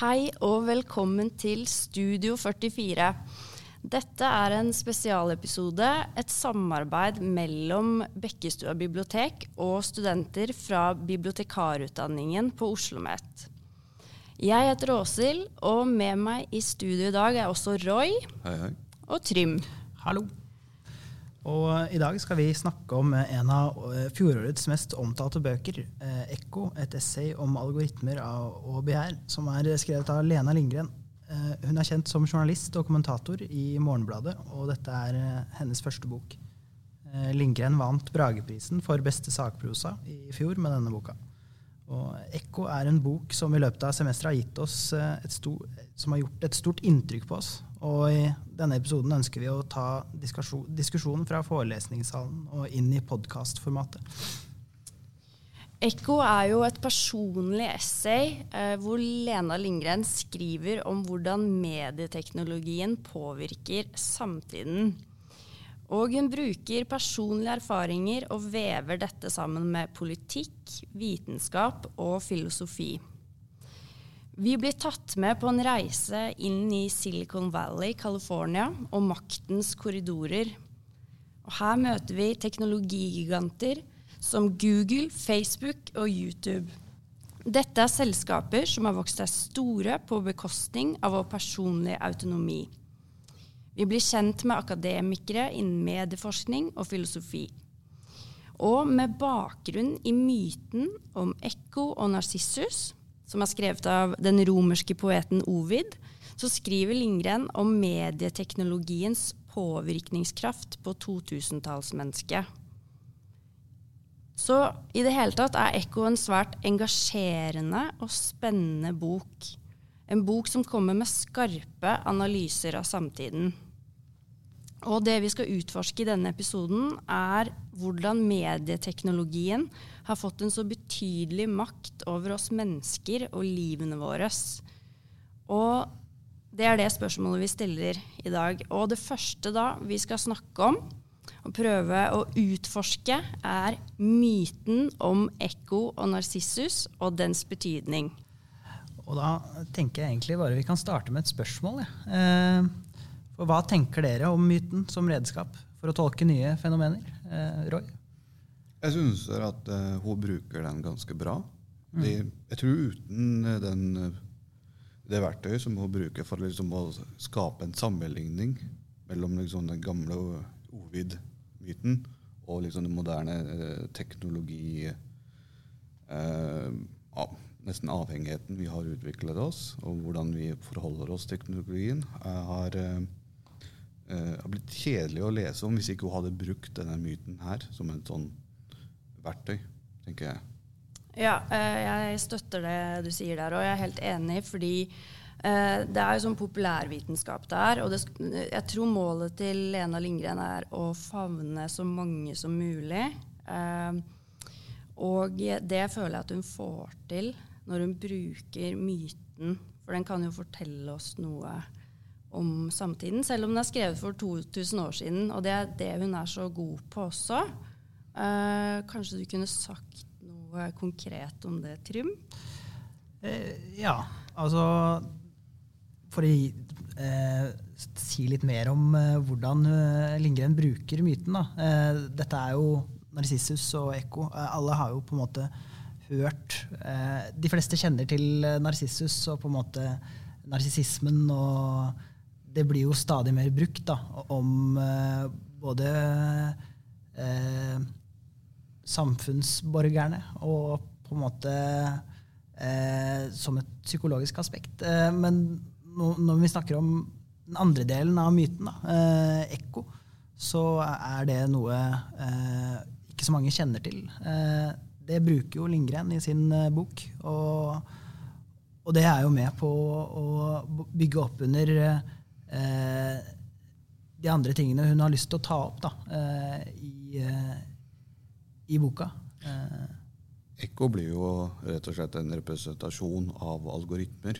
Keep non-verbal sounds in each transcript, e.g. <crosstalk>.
Hei og velkommen til Studio 44. Dette er en spesialepisode, et samarbeid mellom Bekkestua bibliotek og studenter fra bibliotekarutdanningen på Oslo OsloMet. Jeg heter Åshild, og med meg i studio i dag er også Roy Hei, hei. og Trym. Hallo. Og I dag skal vi snakke om en av eh, fjorårets mest omtalte bøker, eh, 'Ekko', et essay om algoritmer og begjær, som er skrevet av Lena Lindgren. Eh, hun er kjent som journalist og kommentator i Morgenbladet, og dette er eh, hennes første bok. Eh, Lindgren vant Brageprisen for beste sakprosa i fjor med denne boka. Og 'Ekko' er en bok som i løpet av semesteret har gitt oss eh, et stort, som har gjort et stort inntrykk på oss. Og i denne episoden ønsker vi å ta diskusjonen fra forelesningssalen og inn i podkastformatet. Ekko er jo et personlig essay eh, hvor Lena Lindgren skriver om hvordan medieteknologien påvirker samtiden. Og hun bruker personlige erfaringer og vever dette sammen med politikk, vitenskap og filosofi. Vi blir tatt med på en reise inn i Silicon Valley, California, og maktens korridorer. Og her møter vi teknologigiganter som Google, Facebook og YouTube. Dette er selskaper som har vokst seg store på bekostning av vår personlige autonomi. Vi blir kjent med akademikere innen medieforskning og filosofi. Og med bakgrunn i myten om Ekko og Narsissus, som er skrevet av den romerske poeten Ovid, så skriver Lindgren om medieteknologiens påvirkningskraft på 2000-tallsmennesket. Så i det hele tatt er Ekko en svært engasjerende og spennende bok. En bok som kommer med skarpe analyser av samtiden. Og det vi skal utforske i denne episoden, er hvordan medieteknologien har fått en så betydelig makt over oss mennesker og livene våre. Og det er det spørsmålet vi stiller i dag. Og det første da vi skal snakke om og prøve å utforske, er myten om Ekko og Narsissus og dens betydning. Og da tenker jeg egentlig bare vi kan starte med et spørsmål. Ja. Eh, for hva tenker dere om myten som redskap for å tolke nye fenomener? Eh, Roy? Jeg syns at uh, hun bruker den ganske bra. Mm. De, jeg tror uten eh, den, det verktøyet som hun bruker for liksom å skape en sammenligning mellom liksom den gamle Ovid-myten og liksom den moderne uh, teknologi uh, nesten avhengigheten vi har utviklet oss, og hvordan vi forholder oss til teknologien, har uh, har blitt kjedelig å lese om hvis ikke hun hadde brukt denne myten her som en sånn verktøy, tenker jeg. Ja, uh, jeg støtter det du sier der, og jeg er helt enig, fordi uh, det er jo sånn populærvitenskap det er. Og det, jeg tror målet til Lena Lindgren er å favne så mange som mulig. og det føler jeg at hun får til når hun bruker myten, for den kan jo fortelle oss noe om samtiden, selv om den er skrevet for 2000 år siden. Og det er det hun er så god på også. Uh, kanskje du kunne sagt noe konkret om det, Trym? Uh, ja, altså For å uh, si litt mer om hvordan Lindgren bruker myten. Da. dette er jo Narsissus og Ekko. alle har jo på en måte hørt De fleste kjenner til Narsissus og på en måte narsissismen og det blir jo stadig mer brukt da, om eh, både eh, samfunnsborgerne og på en måte eh, som et psykologisk aspekt. Eh, men når vi snakker om den andre delen av myten, da, eh, ekko, så er det noe eh, ikke så mange kjenner til. det bruker jo Lindgren i sin bok. Og, og, det er jo med på å bygge opp under de andre tingene hun har lyst til å ta opp da, eh, i, eh, i, boka. Ekko blir jo rett og slett en representasjon av algoritmer.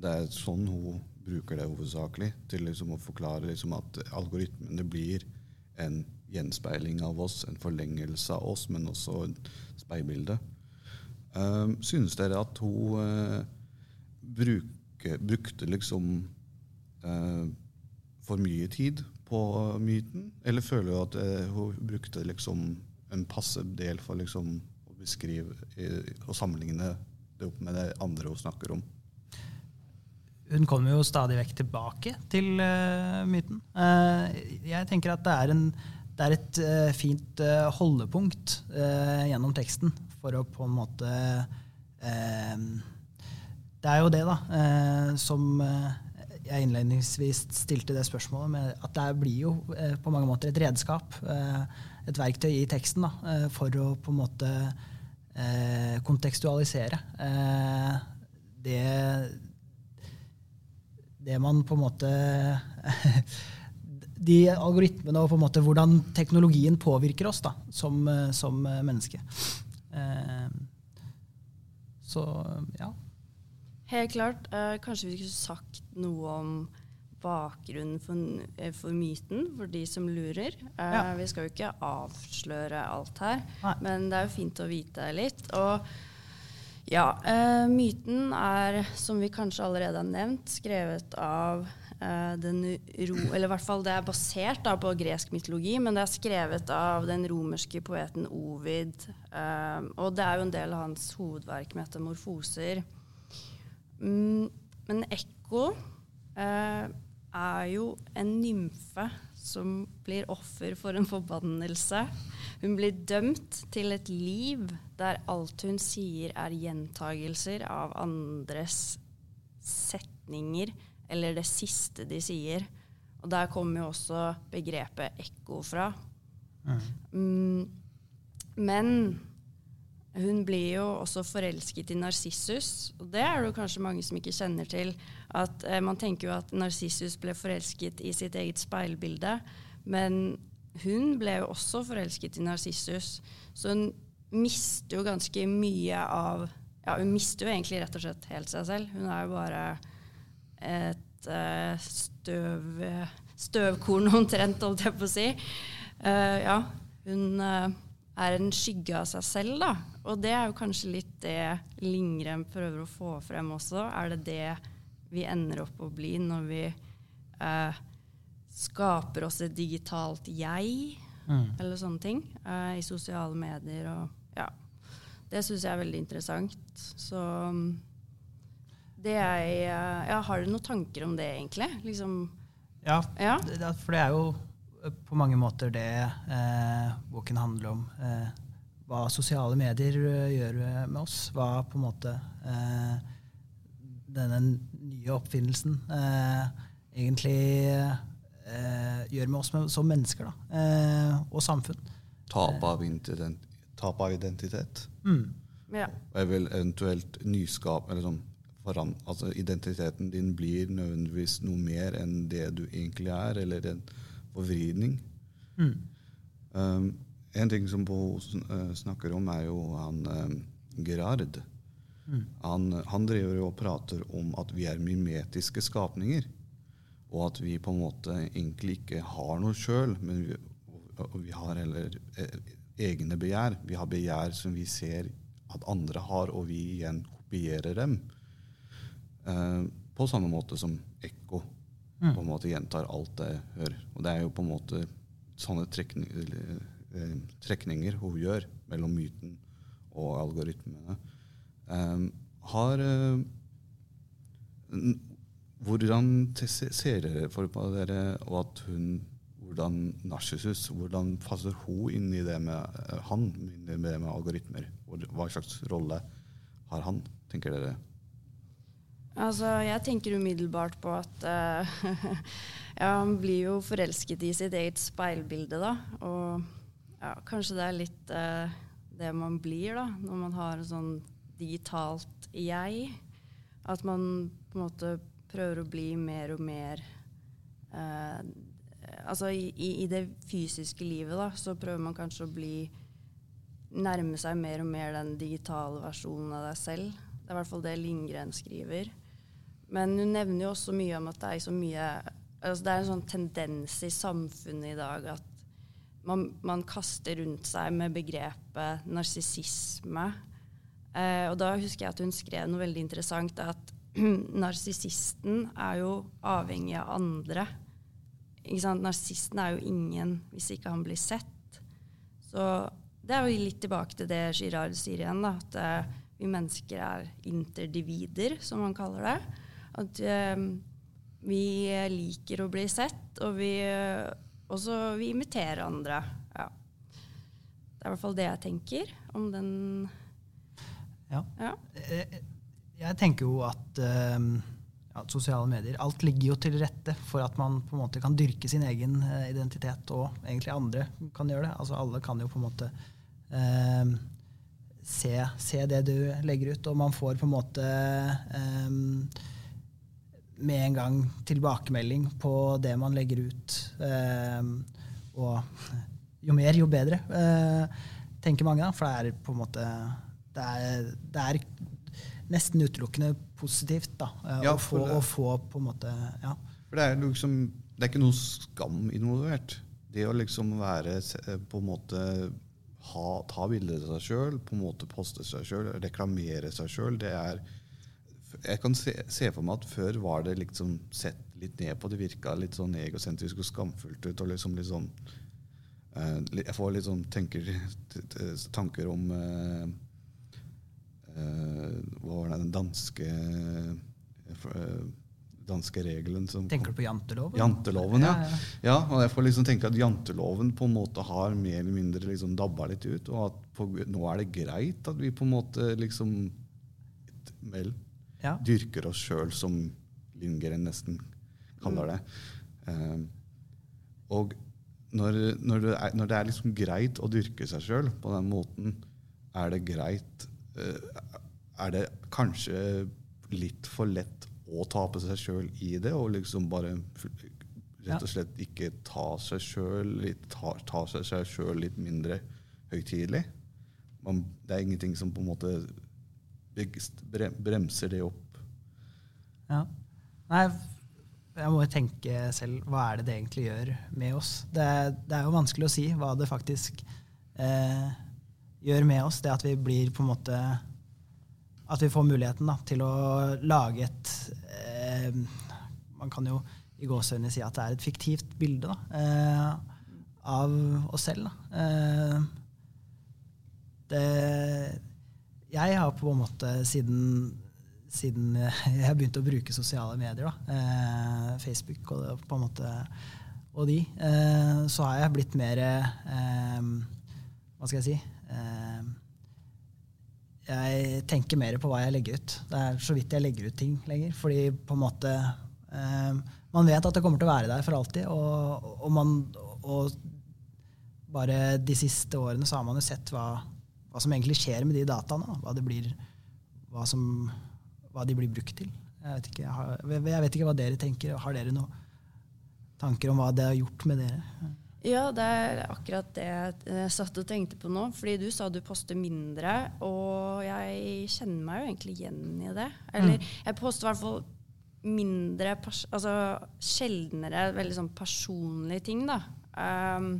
Det er sånn hun bruker det hovedsakelig, til liksom å forklare liksom at algoritmene blir en gjenspeiling av oss, en forlengelse av oss, men også et speilbilde. Um, synes dere at hun uh, bruke, brukte liksom uh, for mye tid på myten? Eller føler du at eh, hun brukte liksom en passe del for liksom å beskrive og sammenligne det opp med det andre hun snakker om? hun kommer jo stadig vekk tilbake til uh, myten. Uh, jeg tenker at det er, en, det er et uh, fint holdepunkt gjennom teksten for å på en måte Det er jo det, da, som jeg innledningsvis stilte det spørsmålet med at det blir jo på mange måter et redskap, et verktøy i teksten, da, for å på en måte kontekstualisere det det man på en måte <laughs> De algoritmene og på en måte hvordan teknologien påvirker oss da, som, som menneske. Eh, så ja. Helt klart. Eh, kanskje vi skulle sagt noe om bakgrunnen for, eh, for, myten, for de som lurer. Eh, ja. Vi skal jo ikke avsløre alt her, Nei. men det er jo fint å vite litt. Og ja, uh, myten er, som vi kanskje allerede har nevnt, skrevet av uh, den ro... Eller i hvert fall det er basert da, på gresk mytologi, men det er skrevet av den romerske poeten Ovid. Uh, og det er jo en del av hans hovedverk, 'Metamorfoser'. Mm, men Ekko er jo en nymfe som blir offer for en forbannelse. Hun blir dømt til et liv der alt hun sier er gjentagelser av andres setninger eller det siste de sier. Og der kommer jo også begrepet ekko fra. Mm. Mm, men hun blir jo også forelsket i Narsissus, og det er det kanskje mange som ikke kjenner til. At eh, Man tenker jo at Narsissus ble forelsket i sitt eget speilbilde, men hun ble jo også forelsket i Narsissus. Så hun mister jo ganske mye av Ja, hun mister jo egentlig rett og slett helt seg selv. Hun er jo bare et eh, støv, støvkorn omtrent, holdt jeg på å si. Uh, ja, hun uh, er en skygge av seg selv, da. Og det er jo kanskje litt det Lingrem prøver å få frem også. Er det det vi ender opp å bli når vi skaper oss et digitalt jeg, mm. eller sånne ting, eh, i sosiale medier. Og, ja. Det syns jeg er veldig interessant. Så det jeg uh, ja, Har du noen tanker om det, egentlig? Liksom, ja, ja? For det er jo eh, på mange måter det eh, boken handler om. Eh, hva sosiale medier gjør med oss. Hva på en måte eh, denne nye oppfinnelsen egentlig eh, gjør med oss som mennesker da, eh, og samfunn. Tap av, tap av identitet. Mm. Ja. Og vil eventuelt nyskap eller sånn, foran, altså Identiteten din blir nødvendigvis noe mer enn det du egentlig er, eller en forvridning. Mm. Um, en ting som Bo uh, snakker om, er jo han um, Gerard. Mm. Han, han driver jo og prater om at vi er mimetiske skapninger. Og at vi på en måte egentlig ikke har noe sjøl, men vi, vi, har heller eh, egne begjær. Vi har begjær som vi ser at andre har, og vi igjen kopierer dem. Uh, på samme måte som ekko mm. på en måte gjentar alt det jeg hører. Og det er jo på en måte sånne trekninger, eh, trekninger hun gjør mellom myten og algoritmene. Um, har eh, hvordan ser dere for dere, og at hun, hvordan Narsissus hvordan passer hun inn i det med eh, han, inn i det med algoritmer? Hva slags rolle har han, tenker dere? Altså, jeg tenker umiddelbart på at uh, <laughs> ja, han blir jo forelsket i sitt eget speilbilde, da. Og ja, kanskje det er litt uh, det man blir, da, når man har et sånn digitalt jeg. At man på en måte prøver å bli mer og mer uh, Altså i, i, det fysiske livet, da, så prøver man kanskje å bli Nærme seg mer og mer den digitale versjonen av deg selv. Det er i hvert fall det Lindgren skriver. Men hun nevner jo også mye om at det er så mye altså Det er en sånn tendens i samfunnet i dag at man, man kaster rundt seg med begrepet narsissisme. Eh, og da husker jeg at hun skrev noe veldig interessant, at <clears throat> narsissisten er jo avhengig av andre. Narsisten er jo ingen hvis ikke han blir sett. Så det er jo litt tilbake til det Girard sier igjen, da, at eh, vi mennesker er interdivider, som man kaller det. At eh, vi liker å bli sett, og vi, eh, også, vi imiterer andre. Ja. Det er i hvert fall det jeg tenker om den Ja. Ja. Eh, Jeg tenker jo at eh, ja, sosiale medier Alt ligger jo til rette for at man på en måte kan dyrke sin egen eh, identitet, og egentlig andre kan gjøre det. Altså Alle kan jo på en måte eh, se, se det du legger ut, og man får på en måte eh, med en gang tilbakemelding på det man legger ut. Eh, og jo mer, jo bedre, eh, tenker mange. da, For det er på en måte Det er, det er nesten utelukkende positivt da, eh, Ja, å, få, å få på en måte ja. For det er liksom Det er ikke noe skam involvert. Det å liksom være på en måte ha, ta bilder av seg sjøl, på en måte poste seg sjøl, reklamere seg sjøl, det er Jeg kan se, se for meg at før var det liksom sett litt ned på. Det virka litt sånn egosentrisk og skamfullt ut. og liksom litt sånn uh, Jeg får litt sånn tenker, tanker om uh, uh, Hva var det, den danske danske regelen som Tenker du på janteloven? Janteloven, ja. Ja, ja. ja. og jeg får liksom tenke at janteloven på en måte har mer eller mindre liksom dabba litt ut, og at på, nå er det greit at vi på en måte liksom vel, Ja. dyrker oss sjøl, som Lindgren nesten kaller det. Eh, og når, når, det er, når det er liksom greit å dyrke seg sjøl på den måten, er det greit uh, Er det kanskje litt for lett å tape seg sjøl i det, og liksom bare rett og slett ikke ta seg sjøl ta, ta seg sjøl litt mindre høytidelig? Man, det er ingenting som på en måte bremser det opp. Ja. Nei, jeg må jo tenke selv hva er det det egentlig gjør med oss. Det, det er jo vanskelig å si hva det faktisk eh, gjør med oss. Det at vi blir på en måte At vi får muligheten da, til å lage et eh, Man kan jo i gåsehudene si at det er et fiktivt bilde da, eh, av oss selv. Da. Eh, det, jeg har på en måte siden, siden <laughs> jeg begynte å bruke sosiale medier, da, eh, Facebook og, måte, og de, eh, så har jeg blitt mer eh, Hva skal jeg si? Eh, jeg tenker mer på hva jeg legger ut. Det er så vidt jeg legger ut ting lenger. Fordi på en måte eh, Man vet at det kommer til å være der for alltid. Og, og, man, og bare de siste årene så har man jo sett hva, hva som egentlig skjer med de dataene. Hva, det blir, hva, som, hva de blir brukt til. Jeg vet, ikke, jeg, har, jeg vet ikke hva dere tenker. Har dere noen tanker om hva det har gjort med dere? Ja, det er akkurat det jeg satt og tenkte på nå. Fordi du sa du poster mindre, og jeg kjenner meg jo egentlig igjen i det. Eller jeg poster i hvert fall mindre Altså sjeldnere veldig sånn personlige ting, da. Um,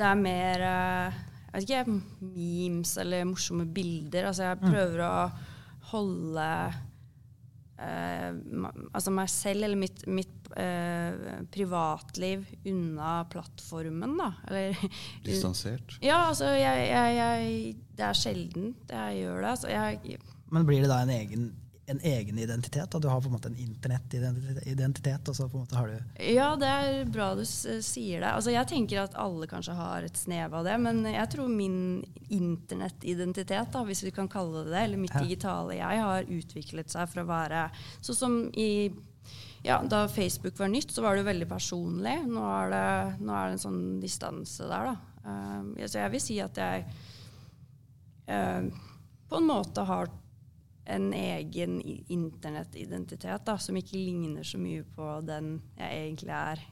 det er mer eh, jeg vet ikke, memes eller morsomme bilder. Altså jeg prøver å holde eh, altså meg selv eller mitt, mitt eh, privatliv unna plattformen, da. Eller, <laughs> Distansert. ja, altså jeg, jeg, jeg Det er sjelden jeg gjør det. Altså jeg, Men blir det da en egen, en egen identitet? og du har på en måte en internettidentitet, og så på en måte har du Ja, det er bra du sier det. Altså, jeg tenker at alle kanskje har et snev av det, men jeg tror min internettidentitet, da, hvis vi kan kalle det det, eller mitt Ja. digitale jeg, har utviklet seg fra å være sånn som i ja, Da Facebook var nytt, så var det jo veldig personlig. Nå er det, nå er det en sånn distanse der, da. Uh, så jeg vil si at jeg uh, på en måte har en egen internettidentitet da, som ikke ligner så mye på den jeg egentlig er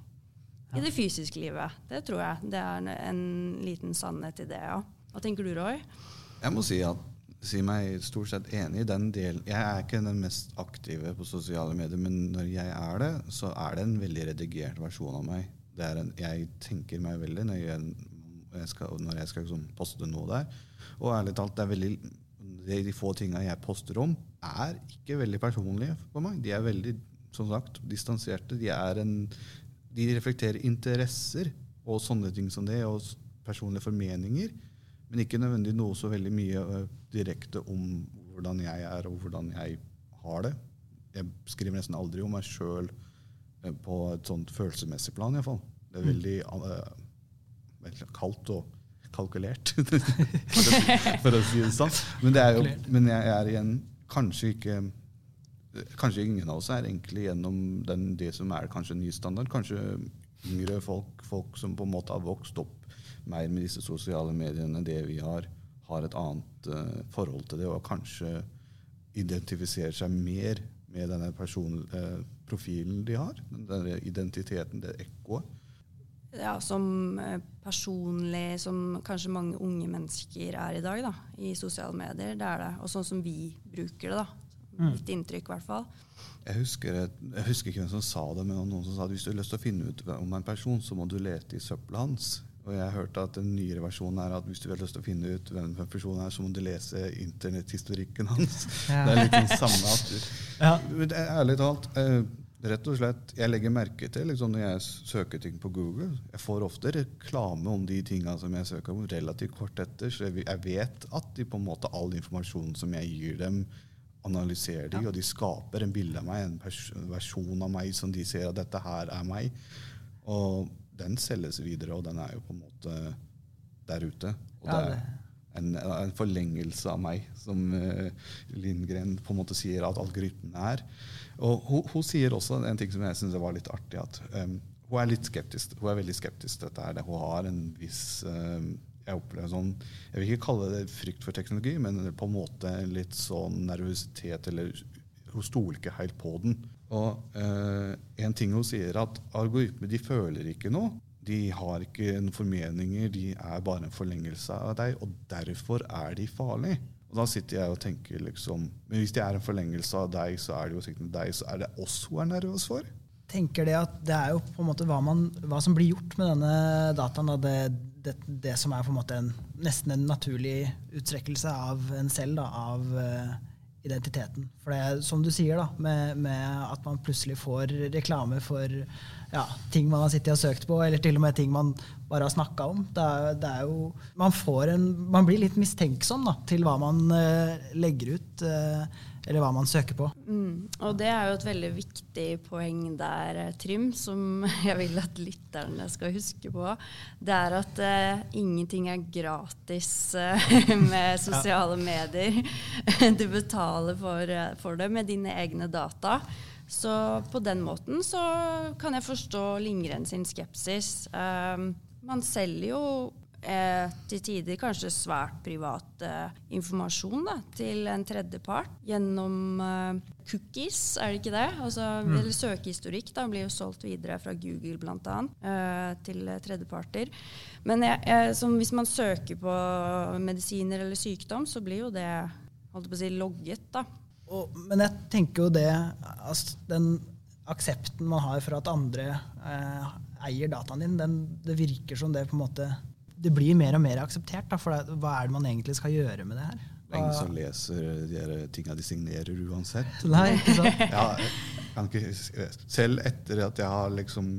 i det fysiske livet. Det tror jeg. Det er en, en liten sannhet i det, ja. Hva tenker du, Roy? Jeg må si, at, si meg stort sett enig i den delen. Jeg er ikke den mest aktive på sosiale medier, men når jeg er det, så er det en veldig redigert versjon av meg. Det er en, jeg tenker meg veldig når jeg, jeg skal, når jeg skal liksom poste noe der. Og ærlig talt, det er veldig, de, de få tinga jeg poster om, er ikke veldig personlige for meg. De er veldig som sagt, distanserte. De, er en, de reflekterer interesser og sånne ting som det, og personlige formeninger. Men ikke nødvendig noe så veldig mye direkte om hvordan jeg er og hvordan jeg har det. Jeg skriver nesten aldri om meg sjøl på et sånt følelsesmessig plan, iallfall. Det er veldig, uh, veldig kaldt og kalkulert, for, <laughs> å, for å si det sånn. Men, det jo, men jeg er igjen kanskje ikke Kanskje ingen av oss er egentlig gjennom den, det som er kanskje ny standard. Kanskje yngre folk, folk som på en måte har vokst opp mer med disse sosiale mediene det vi har, har et annet uh, forhold til det, og kanskje identifiserer seg mer med denne person, uh, profilen de har. Denne identiteten, det ekkoet. Ja, som eh, personlig, som kanskje mange unge mennesker er i dag, da, i sosiale medier. Det er det. Og sånn som vi bruker det, da. Mitt inntrykk, i hvert fall. Jeg husker, jeg husker ikke hvem som sa det, men noen som sa at hvis du har lyst til å finne ut om en person, så må du lete i søpla hans. Og jeg hørte at den nyere versjonen er at hvis du har lyst til å finne ut hvem en person er, så må du lese internetthistorikken hans. Ja. Det er litt den samme at du, Ja. Er Ærlig talt, eh, rett og slett, jeg legger merke til liksom, når jeg søker ting på Google Jeg får ofte reklame om de tinga som jeg søker om, relativt kort etter. Så jeg, vet at de på en måte all informasjonen som jeg gir dem, analyserer de, og de skaper en bilde av meg, en versjon av meg som de ser at dette her er meg. Og den selges videre, og den er jo på en måte der ute. Og Ja, det en, en forlengelse av meg, som eh, Lindgren på en måte sier at algoritmen er. Og hun, hun sier også en ting som jeg syns var litt artig. at um, Hun er litt skeptisk Hun er veldig skeptisk til dette. her. Hun har en viss um, jeg opplever sånn, jeg vil ikke kalle det frykt for teknologi, men på en måte litt sånn nervøsitet, eller hun stoler ikke helt på den. Og eh, en ting hun sier, at algoritmer de føler ikke noe. De har ikke noen formeninger, de er bare en forlengelse av deg, og derfor er de farlige. Og da sitter jeg og tenker liksom Men hvis de er en forlengelse av deg, så er det jo sikkert deg, så er det oss hun er nervøs for. tenker det at det er jo på en måte hva, man, hva som blir gjort med denne dataen. Da, det, det, det som er på en måte en, nesten en naturlig uttrekkelse av en selv, da, av eh, identiteten. For det er som du sier, da, med, med at man plutselig får reklame for ja, ting man har sittet og søkt på, eller til og med ting man bare har snakka om. Det er, det er jo, man, får en, man blir litt mistenksom da, til hva man uh, legger ut, uh, eller hva man søker på. Mm. Og det er jo et veldig viktig poeng der, eh, Trym, som <laughs> jeg vil at lytterne skal huske på. Det er at uh, ingenting er gratis <laughs> med sosiale medier. <laughs> Du betaler for, for det med dine egne data. Så på den måten så kan jeg forstå Lindgren sin skepsis. Um, man selger jo eh, til tider kanskje svært privat eh, informasjon da, til en tredjepart gjennom eh, cookies, er det ikke det? Altså, Eller søkehistorikk da, blir jo solgt videre fra Google bl.a. Eh, til eh, tredjeparter. Men hvis man søker på medisiner eller sykdom, så blir jo det holdt på å si, logget. da. Og, men jeg tenker jo det altså, Den aksepten man har for at andre eh, eier dataen din, den, det virker som det på en måte Det blir mer og mer akseptert. Da, for det, hva er det man egentlig skal gjøre med det her? Det er ingen som leser de tinga de signerer uansett. Nei, ikke sant? <laughs> Ja, kan ikke, selv etter at jeg har liksom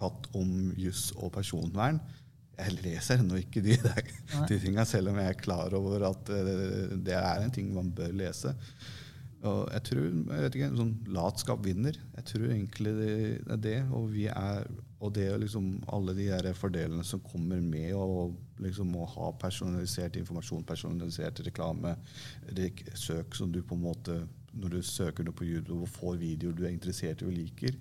hatt om juss og personvern Jeg leser ennå ikke de, der, de tinga, selv om jeg er klar over at eh, det er en ting man bør lese. Og jeg tror jeg vet ikke, sånn Latskap vinner. Jeg tror egentlig det er det. Og, vi er, og det er liksom alle de der fordelene som kommer med å liksom ha personalisert informasjon, personalisert reklame, søk som du på en måte Når du søker noe på YouTube og får videoer du er interessert i og liker,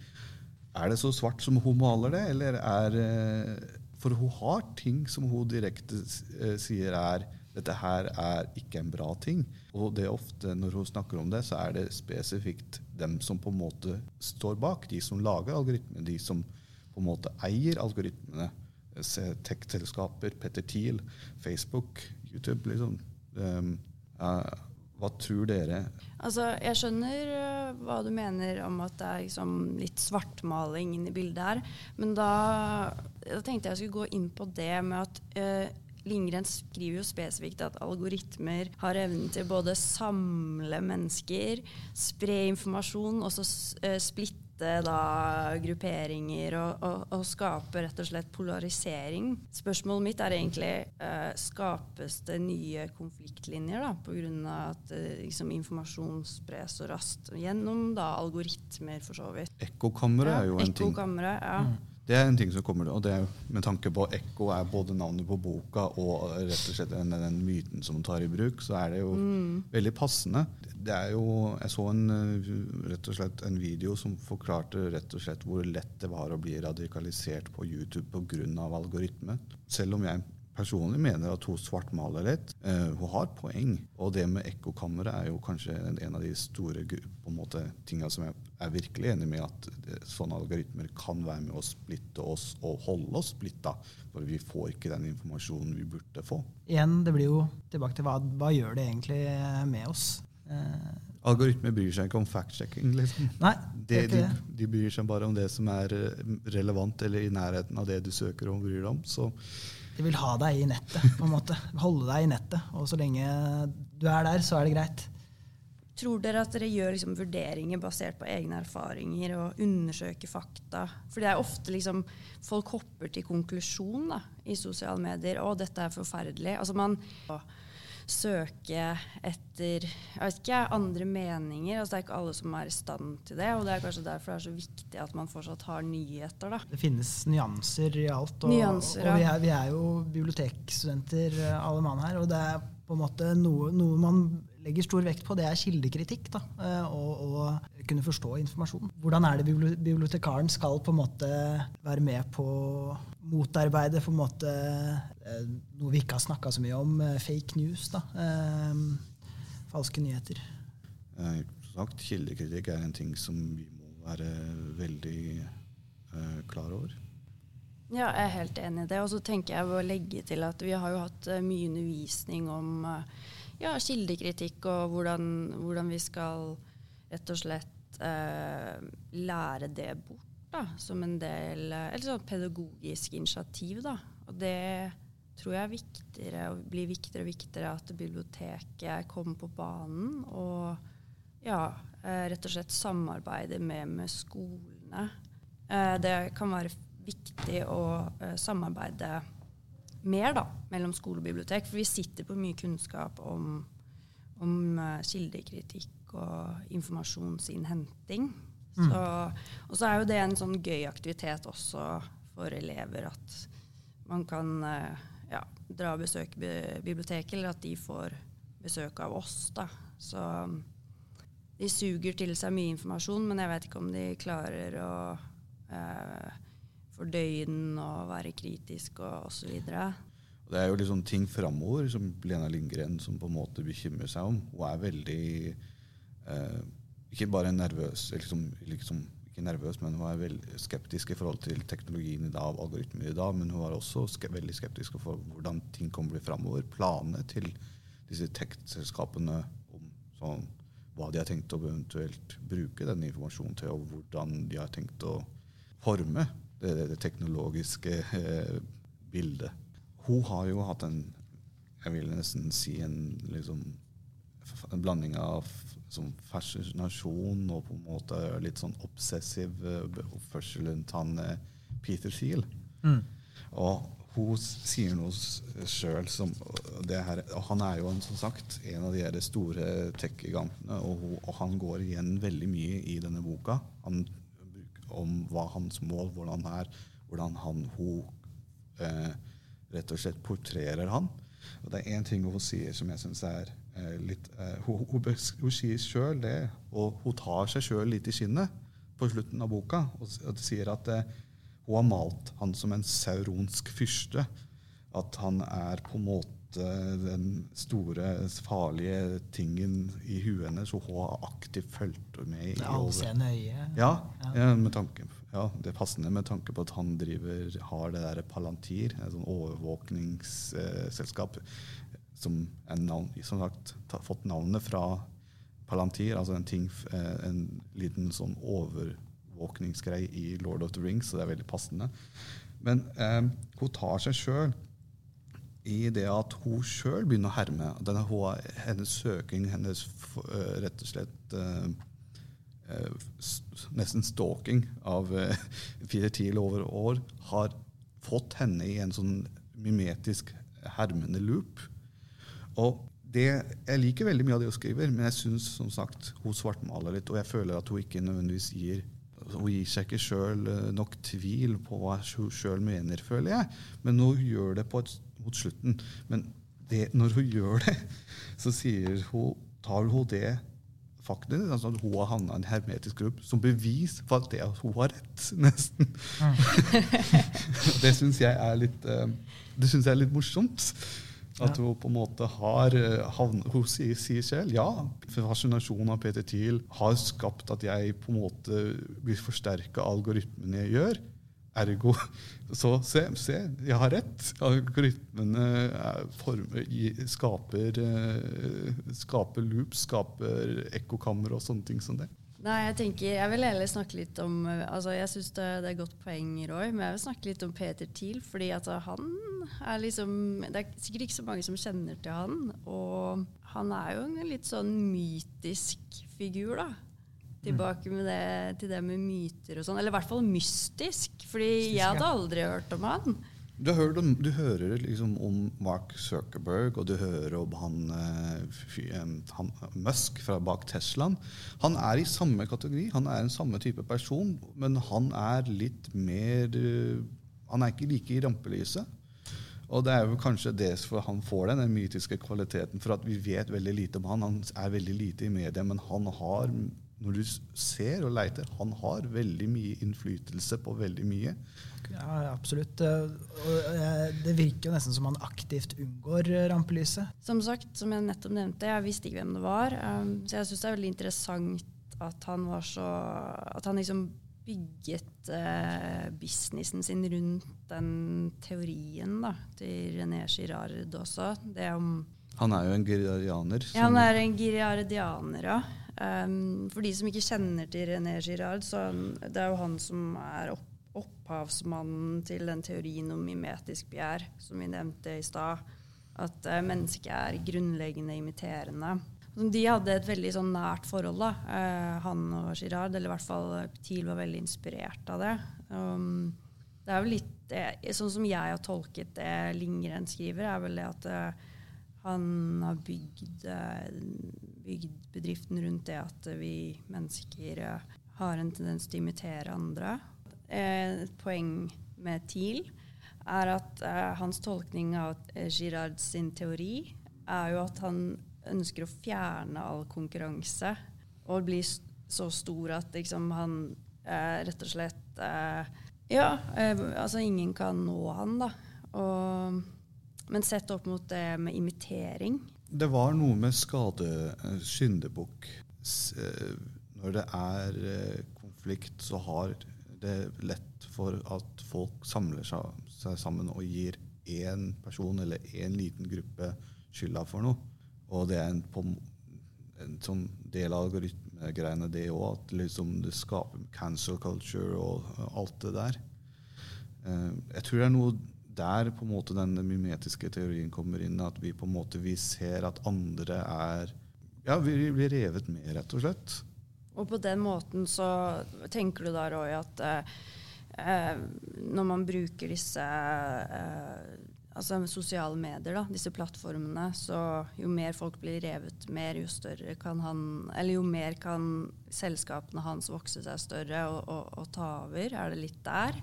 er det så svart som hun maler det, eller er eh, For hun har ting som hun direkte eh, sier er dette her er ikke en bra ting. Og det er ofte når hun snakker om det, så er det spesifikt dem som på en måte står bak. De som lager algoritmene, de som på en måte eier algoritmene. Tech-selskaper, Petter Thiel, Facebook, YouTube. liksom. Um, ja, Hva tror dere? Altså, jeg skjønner øh, hva du mener om at det er liksom litt svartmaling inni bildet her. Men da, da tenkte jeg skulle gå inn på det med at øh, Lindgren skriver jo spesifikt at algoritmer har evnen til både samle mennesker, spre informasjon og så øh, splitte da grupperinger og, og, og skape rett og slett polarisering. Spørsmålet mitt er egentlig øh, skapes det nye konfliktlinjer da, pga. at øh, liksom, informasjon spres så raskt gjennom da, algoritmer, for så vidt. Ekkokammeret er jo en ting. Ja. ja. Det er en ting som kommer, og det med tanke på ekko er både navnet på boka og rett og slett den, den myten som tar i bruk, så er det jo veldig passende. Det er jo, Jeg så en, eh, rett og slett en video som forklarte rett og slett hvor lett det var å bli radikalisert på YouTube pga. algoritme. Selv om jeg personlig mener at hun svartmaler litt. Uh, hun har poeng. Og det med ekkokammeret er jo kanskje en, av de store på en måte, tinga som jeg er virkelig enig med at sånne algoritmer kan være med å splitte oss og holde oss splitta. For vi får ikke den informasjonen vi burde få. Igjen, det blir jo tilbake til hva, hva gjør det egentlig med oss? Eh, Algoritmer bryr seg ikke om fact-checking. liksom. nei, De, det er ikke det. de bryr seg bare om det som er eh, relevant eller i nærheten av det du søker og bryr deg om. Så De vil ha deg i nettet, på en måte. Holde deg i nettet. Og så lenge du er der, så er det greit. Tror dere at dere gjør liksom vurderinger basert på egne erfaringer og undersøker fakta? For det er ofte liksom folk hopper til konklusjon da, i sosiale medier. 'Å, dette er forferdelig'. Altså man søker søke etter ikke, andre meninger. Altså det er ikke alle som er i stand til det. Og det er kanskje derfor det er så viktig at man fortsatt har nyheter. da. Det finnes nyanser i alt. Og, Nyanser, og vi, er, vi er jo bibliotekstudenter eh, alle mann her. Og det er på en måte noe, noe man legger stor vekt på, det er kildekritikk. da, eh, Og, og kunne forstå informasjon. Hvordan er det bibliotekaren skal på en måte være med på motarbeide på en måte eh, noe vi ikke har snakka så mye om, eh, fake news. da, eh, Falske nyheter. eh, sagt, kildekritikk er en ting som vi må være veldig eh, klar over. Ja, jeg er helt enig i det. Og så tenker jeg å legge til at vi har jo hatt mye undervisning om eh, ja, kildekritikk og hvordan, hvordan vi skal rett og slett eh, lære det bort da, som en del eh, Eller sånn pedagogisk initiativ, da. Og det tror jeg er viktigere blir viktigere og viktigere at biblioteket kommer på banen og ja, eh, rett og slett samarbeider med, med skolene. Eh, det kan være viktig å eh, samarbeide mer da, mellom skole og bibliotek, for vi sitter på mye kunnskap om, om uh, kildekritikk og informasjonsinnhenting. Så, og så er jo det en sånn gøy aktivitet også for elever at man kan uh, ja, dra og besøke biblioteket, eller at de får besøk av oss. Da. Så de suger til seg mye informasjon, men jeg vet ikke om de klarer å eh, fordøye den og være kritisk og osv. Og Det er jo liksom ting framover som Lena Lindgren som på en måte bekymrer seg om. Hun er veldig eh, Ikke bare nervøs, liksom, liksom, ikke nervøs, men hun er veldig skeptisk i forhold til teknologien i dag, algoritmer i dag, men hun er også ske veldig skeptisk for hvordan ting kommer til å bli framover. Planene til disse tech-selskapene om sånn, hva de har tenkt å eventuelt bruke denne informasjonen til, og hvordan de har tenkt å forme det, det, teknologiske eh, bildet. Hun har jo hatt en jeg vil nesten si en, liksom, en blanding av som fascinasjon og på en måte litt sånn obsessiv eh, oppførsel rundt han eh, Peter Thiel. Mm. Og hun sier noe sjøl som det her, og Han er jo en, som sagt en av de store tech-gigantene, og, og han går igjen veldig mye i denne boka. Han om hva hans mål, hvordan han er, hvordan han hun eh, rett og slett portrerer han. Og det er én ting hun sier som jeg syns er eh, litt eh, hun, hun, hun sier sjøl det, og hun tar seg sjøl litt i skinnet på slutten av boka og, og sier at eh, hun har malt han som en sauronsk fyrste. At han er på en måte den store, farlige tingen i huet hennes, og hun har aktivt fulgt med. i allseende øyet. ja, Ja. med tanke, ja, det er passende med tanke på at han driver, har det der Palantir, et sånn overvåkningsselskap. som, navn, som sagt, har fått navnet fra Palantir, altså en, ting, eh, en liten sånn overvåkningsgreie i Lord of the Rings, så det er veldig passende. Men eh, hun tar seg sjøl i det at hun sjøl begynner å herme. Denne, hennes søking, hennes eh, rett og slett eh, eh, nesten stalking av fire til over år, har fått henne i en sånn mimetisk hermende loop. Og det, jeg liker veldig mye av det hun skriver, men jeg syns som sagt hun svartmaler litt, og jeg føler at hun ikke nødvendigvis gir hun gir seg ikke sjøl nok tvil på hva hun sjøl mener, føler jeg. Men hun gjør det på et, mot slutten. Men det, når hun gjør det, så hun, tar hun det faktum, altså at hun har havna i en hermetisk gruppe, som bevis for at det at hun har rett, <laughs> nesten. det syns jeg er litt eh, det synes jeg er litt morsomt. At hun på en måte har eh, havnet Hun sier, sier selv ja, fascinasjonen av Peter Thiel har skapt at jeg på en måte blir forsterka av algoritmene jeg gjør. Ergo <laughs> Så se, se jeg har rett. Algoritmene er skaper, eh, skaper loops, skaper ekkokammer og sånne ting som det. Nei, jeg tenker, jeg vil heller snakke litt om altså Jeg syns det, det er godt poeng, Roy, men jeg vil snakke litt om Peter Thiel. fordi at han er liksom Det er sikkert ikke så mange som kjenner til han. Og han er jo en litt sånn mytisk figur, da. Tilbake med det, til det med myter og sånn. Eller i hvert fall mystisk, fordi Mystisk, jeg hadde ja. aldri hørt om han. Du, hørt om, du hører liksom om Mark Zuckerberg, og du hører om han, eh, han Musk fra bak Teslaen. Han er i samme kategori. Han er en samme type person, men han er litt mer eh, Han er ikke like i rampelyset. Og det er jo kanskje det for han får den, den mytiske kvaliteten, for at vi vet veldig lite om han. Han er veldig lite i media, men han har, når du ser og leiter, han har veldig mye innflytelse på veldig mye. Ja, absolutt. Eh, Og det virker jo nesten som han aktivt unngår eh, rampelyset. Som sagt, som jeg nettopp nevnte, jeg visste ikke hvem det var. Um, så jeg syns det er veldig interessant at han var så At han liksom bygget eh, businessen sin rundt den teorien da, til René Girard også. Det om Han er jo en girardianer. ja, han er en girardianer, ja. Um, for de som ikke kjenner til René Girard, så det er jo han som er opp, opphavsmannen til den teorien om mimetisk begjær, som vi nevnte i stad. At uh, mennesket er grunnleggende imiterende. De hadde et veldig sånn nært forhold, da, uh, han og Girard. Eller i hvert fall Thiel var veldig inspirert av det. Um, det er jo litt det, Sånn som jeg har tolket det Lindgren skriver, er vel det at uh, han har bygd, eh, bygd bedriften rundt det at vi mennesker eh, har en tendens til å imitere andre. Eh, Et poeng med TIL er at eh, hans tolkning av Girard sin teori er jo at han ønsker å fjerne all konkurranse og bli så stor at liksom, han rett og slett Ja, altså ingen kan nå han, da. Og, men sett opp mot det med imitering Det var noe med skade, eh, syndebukk. Eh, Når det er eh, konflikt, så har det lett for at folk samler seg, sammen og gir én person eller én liten gruppe skylda for noe. Og det er en, en sånn del av algoritmegreiene, det òg, at liksom det skaper cancel culture og alt det der. Jeg tror det er noe der på en måte den mimetiske teorien kommer inn. At vi på en måte vi ser at andre er Ja, vi blir revet med, rett og slett. Og på den måten så tenker du da, Roy, at eh, eh, når man bruker disse eh, altså sosiale medier, da, disse plattformene, så jo mer folk blir revet mer, jo større kan han Eller jo mer kan selskapene hans vokse seg større og, og, og ta over. Er det litt der?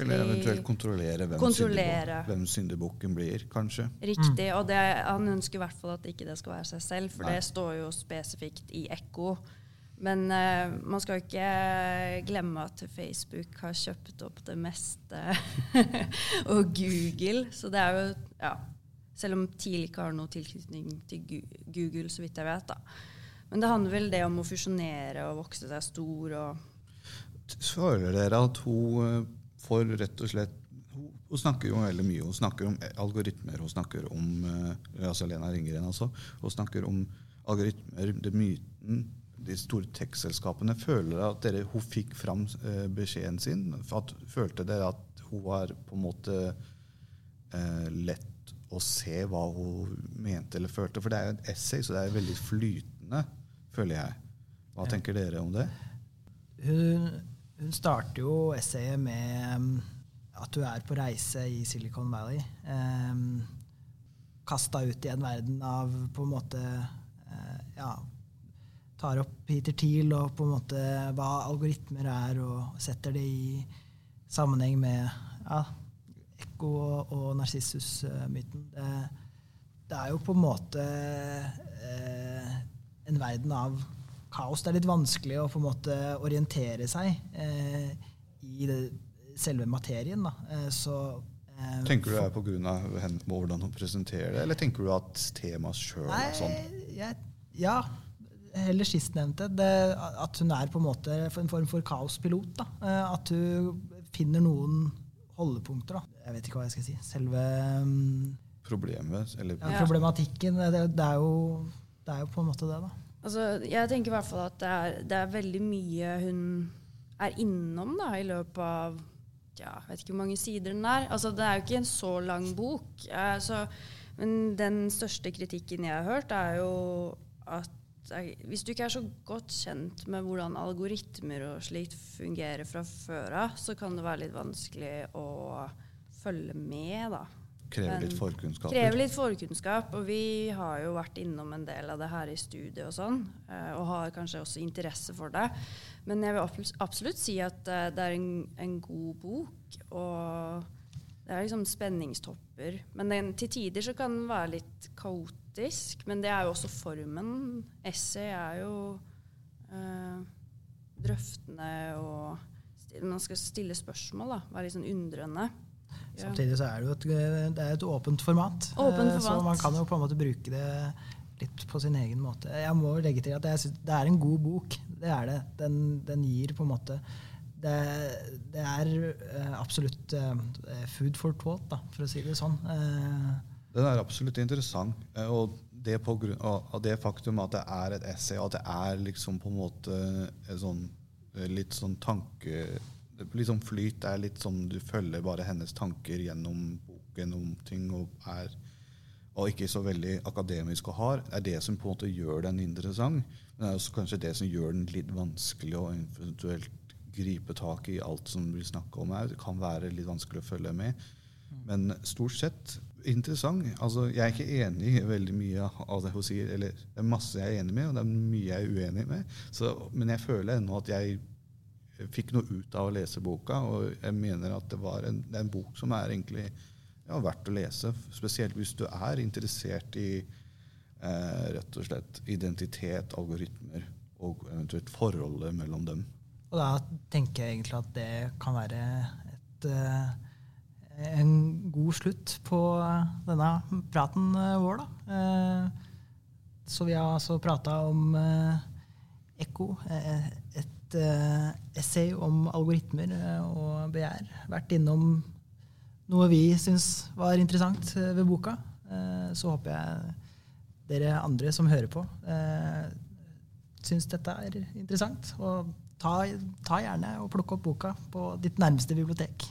Eller eventuelt kontrollere hvem, Kontrollere. syndebukk- syndebukken blir, kanskje. Riktig. Og det, han ønsker i hvert fall at ikke det skal være seg selv, for Nei. det står jo spesifikt i Ekko. Men uh, man skal ikke glemme at Facebook har kjøpt opp det meste. <laughs> og Google. Så det er jo Ja. Selv om TIL ikke har noe tilknytning til Google, så vidt jeg vet. da. Men det handler vel det om å fusjonere og vokse seg stor og Føler dere at hun får rett og slett hun, Hun snakker jo veldig mye. Hun snakker om algoritmer. Hun snakker om eh, altså Lena Ringgren altså. Hun snakker om algoritmer, det myten. De store tech-selskapene. Føler at dere, hun fikk fram eh, beskjeden sin? At, følte dere at hun var på en måte eh, lett å se hva hun mente eller følte? For det er jo et essay, så det er veldig flytende, føler jeg. Hva tenker dere om det? Hun, hun starter jo essayet med um, at du er på reise i Silicon Valley. Um, Kasta ut i en verden av på en måte uh, Ja, tar opp Peter Thiel og på en måte hva algoritmer er, og setter det i sammenheng med ja, Ekko og, og Narsissus-myten. Det, det, er jo på en måte uh, en verden av kaos. Det er litt vanskelig å på en måte orientere seg eh, i det selve materien. Eh, så, eh, tenker du det er pga. hvordan hun presenterer det, eller tenker du at temaet sjøl er sånn? Jeg, ja, heller sistnevnte. At hun er på en måte en form for kaospilot. Da. Eh, at hun finner noen holdepunkter. Da. Jeg vet ikke hva jeg skal si. Selve um, Problemet? Eller? Ja, problematikken. Det, det, er jo, det, er jo, på en måte det, da. Altså, jeg tenker i hvert fall at det er, det er veldig mye hun er innom da, i løpet av ja, vet ikke hvor mange sider den er. Altså, det er jo ikke en så lang bok. Eh, så, men den største kritikken jeg har hørt, er jo at eh, hvis du ikke er så godt kjent med hvordan algoritmer og slikt fungerer fra før av, så kan det være litt vanskelig å følge med, da. Krever litt forkunnskap. Krever litt forkunnskap. Og vi har jo vært innom en del av det her i studiet og sånn, eh, og har kanskje også interesse for det. Men jeg vil absolutt si at uh, det er en, en, god bok. Og det er liksom spenningstopper. Men den, til tider så kan den være litt kaotisk. Men det er jo også formen. Essay er jo uh, drøftende og Man skal stille spørsmål, da. Være litt sånn undrende. Ja. Samtidig så er det jo et, det et åpent format. Åpent format. Så man kan jo på en måte bruke det litt på sin egen måte. Jeg må legge til at jeg synes det er en god bok. Det er det. Den, den gir på en måte Det, det er uh, absolutt uh, food for thought, da, for å si det sånn. Den er absolutt interessant. Og det, på grunn, av det faktum at det er et essay, og at det er liksom på en måte sånn, litt sånn tanke Sånn flyt. Er litt sånn du følger bare hennes tanker gjennom boken om ting. og er og ikke så veldig akademisk og hard, er det som på en måte gjør den interessant. Men det er også kanskje det som gjør den litt vanskelig å eventuelt gripe tak i alt som blir snakka om her. Det kan være litt vanskelig å følge med. Men stort sett interessant. Altså, jeg er ikke enig i veldig mye av det hun sier. Eller det er masse jeg er enig med, og det er mye jeg er uenig med. Så, men jeg føler ennå at jeg fikk noe ut av å lese boka, og jeg mener at det, var en, det er en bok som er egentlig ja, verdt å lese. Spesielt hvis du er interessert i eh, rett og slett identitet, algoritmer og eventuelt forholdet mellom dem. Og da tenker jeg egentlig at det kan være et, uh, en god slutt på denne praten uh, vår, da. Uh, så vi har altså prata om Ekko, et essay om algoritmer og begjær. Vært innom noe vi syns var interessant eh, ved boka. Eh, så håper jeg dere andre som hører på, eh, syns dette er interessant. Og ta, ta gjerne og plukk opp boka på ditt nærmeste bibliotek.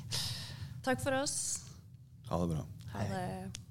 Takk for oss. Ha det bra. Ha det.